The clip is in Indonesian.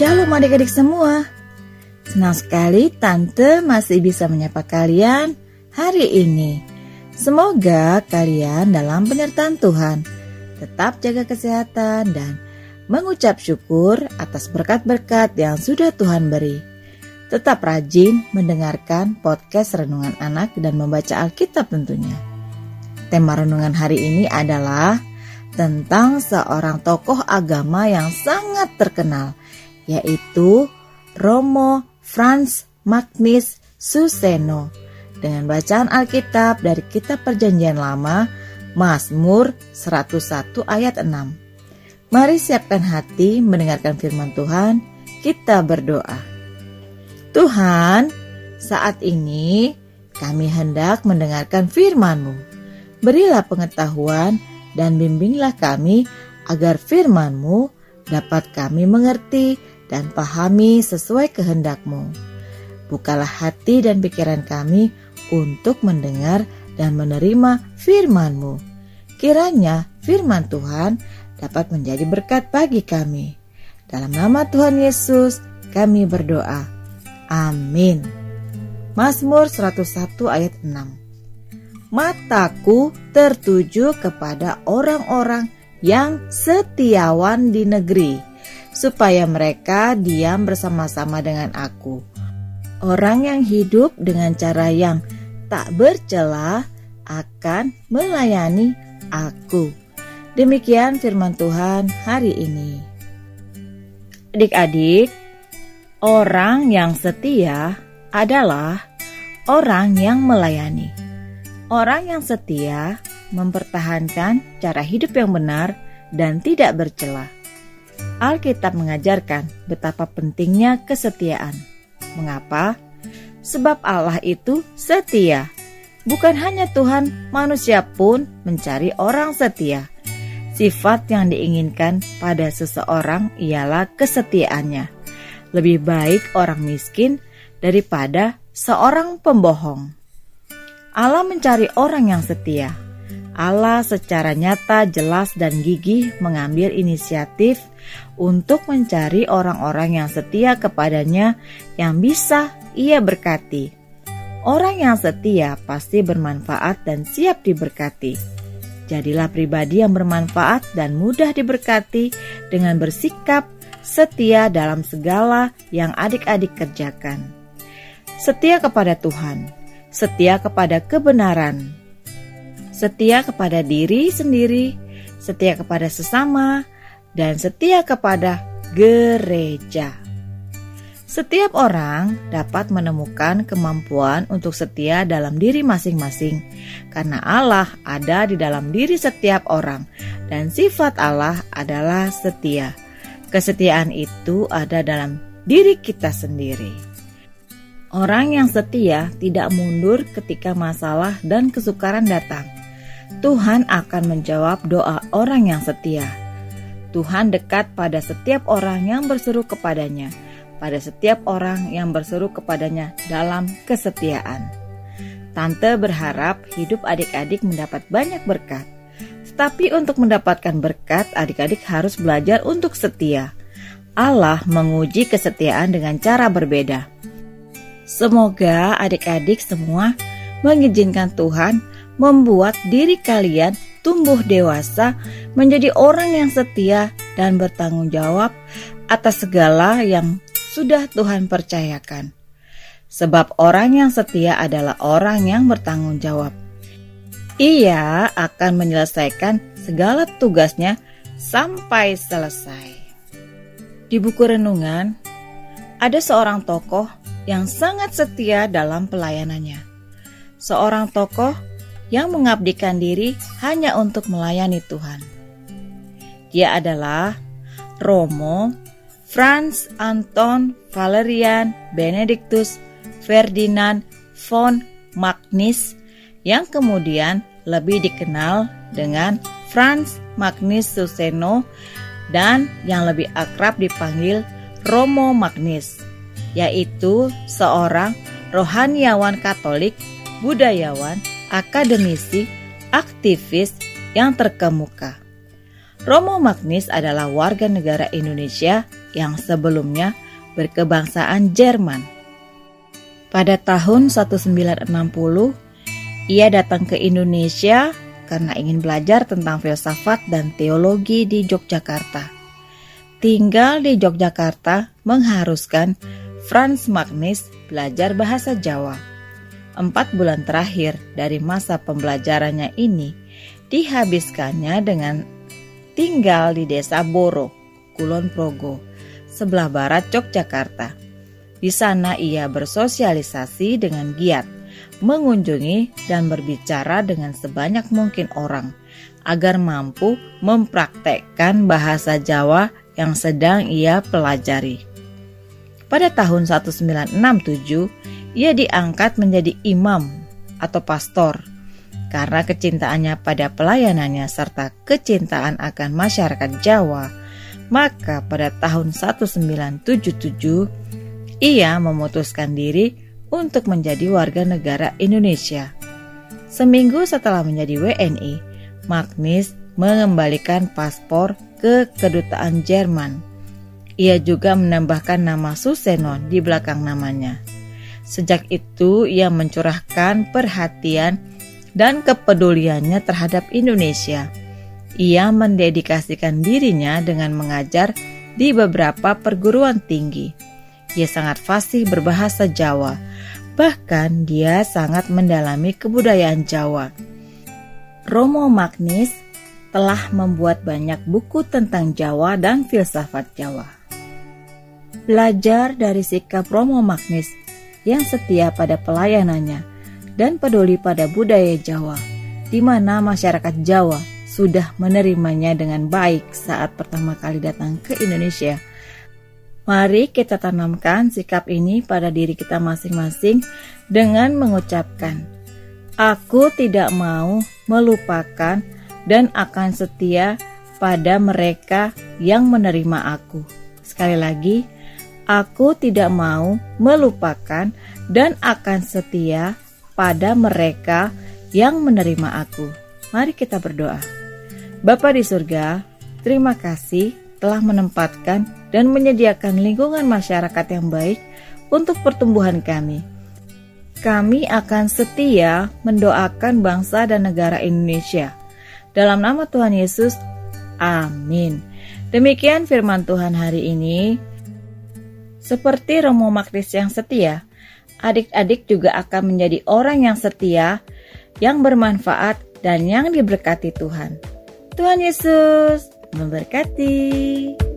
Shalom adik-adik semua. Senang sekali Tante masih bisa menyapa kalian hari ini. Semoga kalian dalam penyertaan Tuhan tetap jaga kesehatan dan mengucap syukur atas berkat-berkat yang sudah Tuhan beri. Tetap rajin mendengarkan podcast Renungan Anak dan membaca Alkitab tentunya. Tema renungan hari ini adalah tentang seorang tokoh agama yang sangat terkenal, yaitu Romo Franz Magnus Suseno dengan bacaan Alkitab dari Kitab Perjanjian Lama Mazmur 101 ayat 6. Mari siapkan hati mendengarkan firman Tuhan, kita berdoa. Tuhan, saat ini kami hendak mendengarkan firman-Mu. Berilah pengetahuan dan bimbinglah kami agar firman-Mu dapat kami mengerti dan pahami sesuai kehendak-Mu. Bukalah hati dan pikiran kami untuk mendengar dan menerima firman-Mu. Kiranya firman Tuhan dapat menjadi berkat bagi kami. Dalam nama Tuhan Yesus, kami berdoa. Amin. Mazmur 101 ayat 6 Mataku tertuju kepada orang-orang yang setiawan di negeri supaya mereka diam bersama-sama dengan aku. Orang yang hidup dengan cara yang tak bercela akan melayani aku. Demikian firman Tuhan hari ini. Adik-adik, orang yang setia adalah orang yang melayani. Orang yang setia mempertahankan cara hidup yang benar dan tidak bercelah Alkitab mengajarkan betapa pentingnya kesetiaan. Mengapa? Sebab Allah itu setia. Bukan hanya Tuhan, manusia pun mencari orang setia. Sifat yang diinginkan pada seseorang ialah kesetiaannya. Lebih baik orang miskin daripada seorang pembohong. Allah mencari orang yang setia. Allah secara nyata, jelas, dan gigih mengambil inisiatif untuk mencari orang-orang yang setia kepadanya yang bisa ia berkati. Orang yang setia pasti bermanfaat dan siap diberkati. Jadilah pribadi yang bermanfaat dan mudah diberkati dengan bersikap setia dalam segala yang adik-adik kerjakan. Setia kepada Tuhan, setia kepada kebenaran, setia kepada diri sendiri, setia kepada sesama, dan setia kepada gereja. Setiap orang dapat menemukan kemampuan untuk setia dalam diri masing-masing, karena Allah ada di dalam diri setiap orang, dan sifat Allah adalah setia. Kesetiaan itu ada dalam diri kita sendiri. Orang yang setia tidak mundur ketika masalah dan kesukaran datang Tuhan akan menjawab doa orang yang setia. Tuhan dekat pada setiap orang yang berseru kepadanya, pada setiap orang yang berseru kepadanya dalam kesetiaan. Tante berharap hidup adik-adik mendapat banyak berkat. Tetapi untuk mendapatkan berkat, adik-adik harus belajar untuk setia. Allah menguji kesetiaan dengan cara berbeda. Semoga adik-adik semua mengizinkan Tuhan membuat diri kalian tumbuh dewasa menjadi orang yang setia dan bertanggung jawab atas segala yang sudah Tuhan percayakan. Sebab orang yang setia adalah orang yang bertanggung jawab. Ia akan menyelesaikan segala tugasnya sampai selesai. Di buku renungan, ada seorang tokoh yang sangat setia dalam pelayanannya. Seorang tokoh yang mengabdikan diri hanya untuk melayani Tuhan. Dia adalah Romo Franz Anton Valerian Benedictus Ferdinand von Magnus yang kemudian lebih dikenal dengan Franz Magnus Suseno dan yang lebih akrab dipanggil Romo Magnus, yaitu seorang rohaniawan Katolik, budayawan, akademisi, aktivis yang terkemuka. Romo Magnus adalah warga negara Indonesia yang sebelumnya berkebangsaan Jerman. Pada tahun 1960, ia datang ke Indonesia karena ingin belajar tentang filsafat dan teologi di Yogyakarta. Tinggal di Yogyakarta mengharuskan Franz Magnis belajar bahasa Jawa. Empat bulan terakhir dari masa pembelajarannya ini dihabiskannya dengan tinggal di desa Boro, Kulon Progo, sebelah barat Yogyakarta. Di sana ia bersosialisasi dengan giat, mengunjungi dan berbicara dengan sebanyak mungkin orang agar mampu mempraktekkan bahasa Jawa yang sedang ia pelajari. Pada tahun 1967, ia diangkat menjadi imam atau pastor karena kecintaannya pada pelayanannya serta kecintaan akan masyarakat Jawa. Maka pada tahun 1977, ia memutuskan diri untuk menjadi warga negara Indonesia. Seminggu setelah menjadi WNI, Magnis mengembalikan paspor ke kedutaan Jerman ia juga menambahkan nama Susenon di belakang namanya. Sejak itu, ia mencurahkan perhatian dan kepeduliannya terhadap Indonesia. Ia mendedikasikan dirinya dengan mengajar di beberapa perguruan tinggi. Ia sangat fasih berbahasa Jawa, bahkan dia sangat mendalami kebudayaan Jawa. Romo Magnis telah membuat banyak buku tentang Jawa dan filsafat Jawa. Belajar dari sikap Romo Magnis yang setia pada pelayanannya dan peduli pada budaya Jawa, di mana masyarakat Jawa sudah menerimanya dengan baik saat pertama kali datang ke Indonesia. Mari kita tanamkan sikap ini pada diri kita masing-masing dengan mengucapkan, "Aku tidak mau melupakan dan akan setia pada mereka yang menerima aku." Sekali lagi, Aku tidak mau melupakan dan akan setia pada mereka yang menerima aku. Mari kita berdoa. Bapa di surga, terima kasih telah menempatkan dan menyediakan lingkungan masyarakat yang baik untuk pertumbuhan kami. Kami akan setia mendoakan bangsa dan negara Indonesia. Dalam nama Tuhan Yesus, amin. Demikian firman Tuhan hari ini. Seperti Romo Magnis yang setia, adik-adik juga akan menjadi orang yang setia, yang bermanfaat, dan yang diberkati Tuhan. Tuhan Yesus memberkati.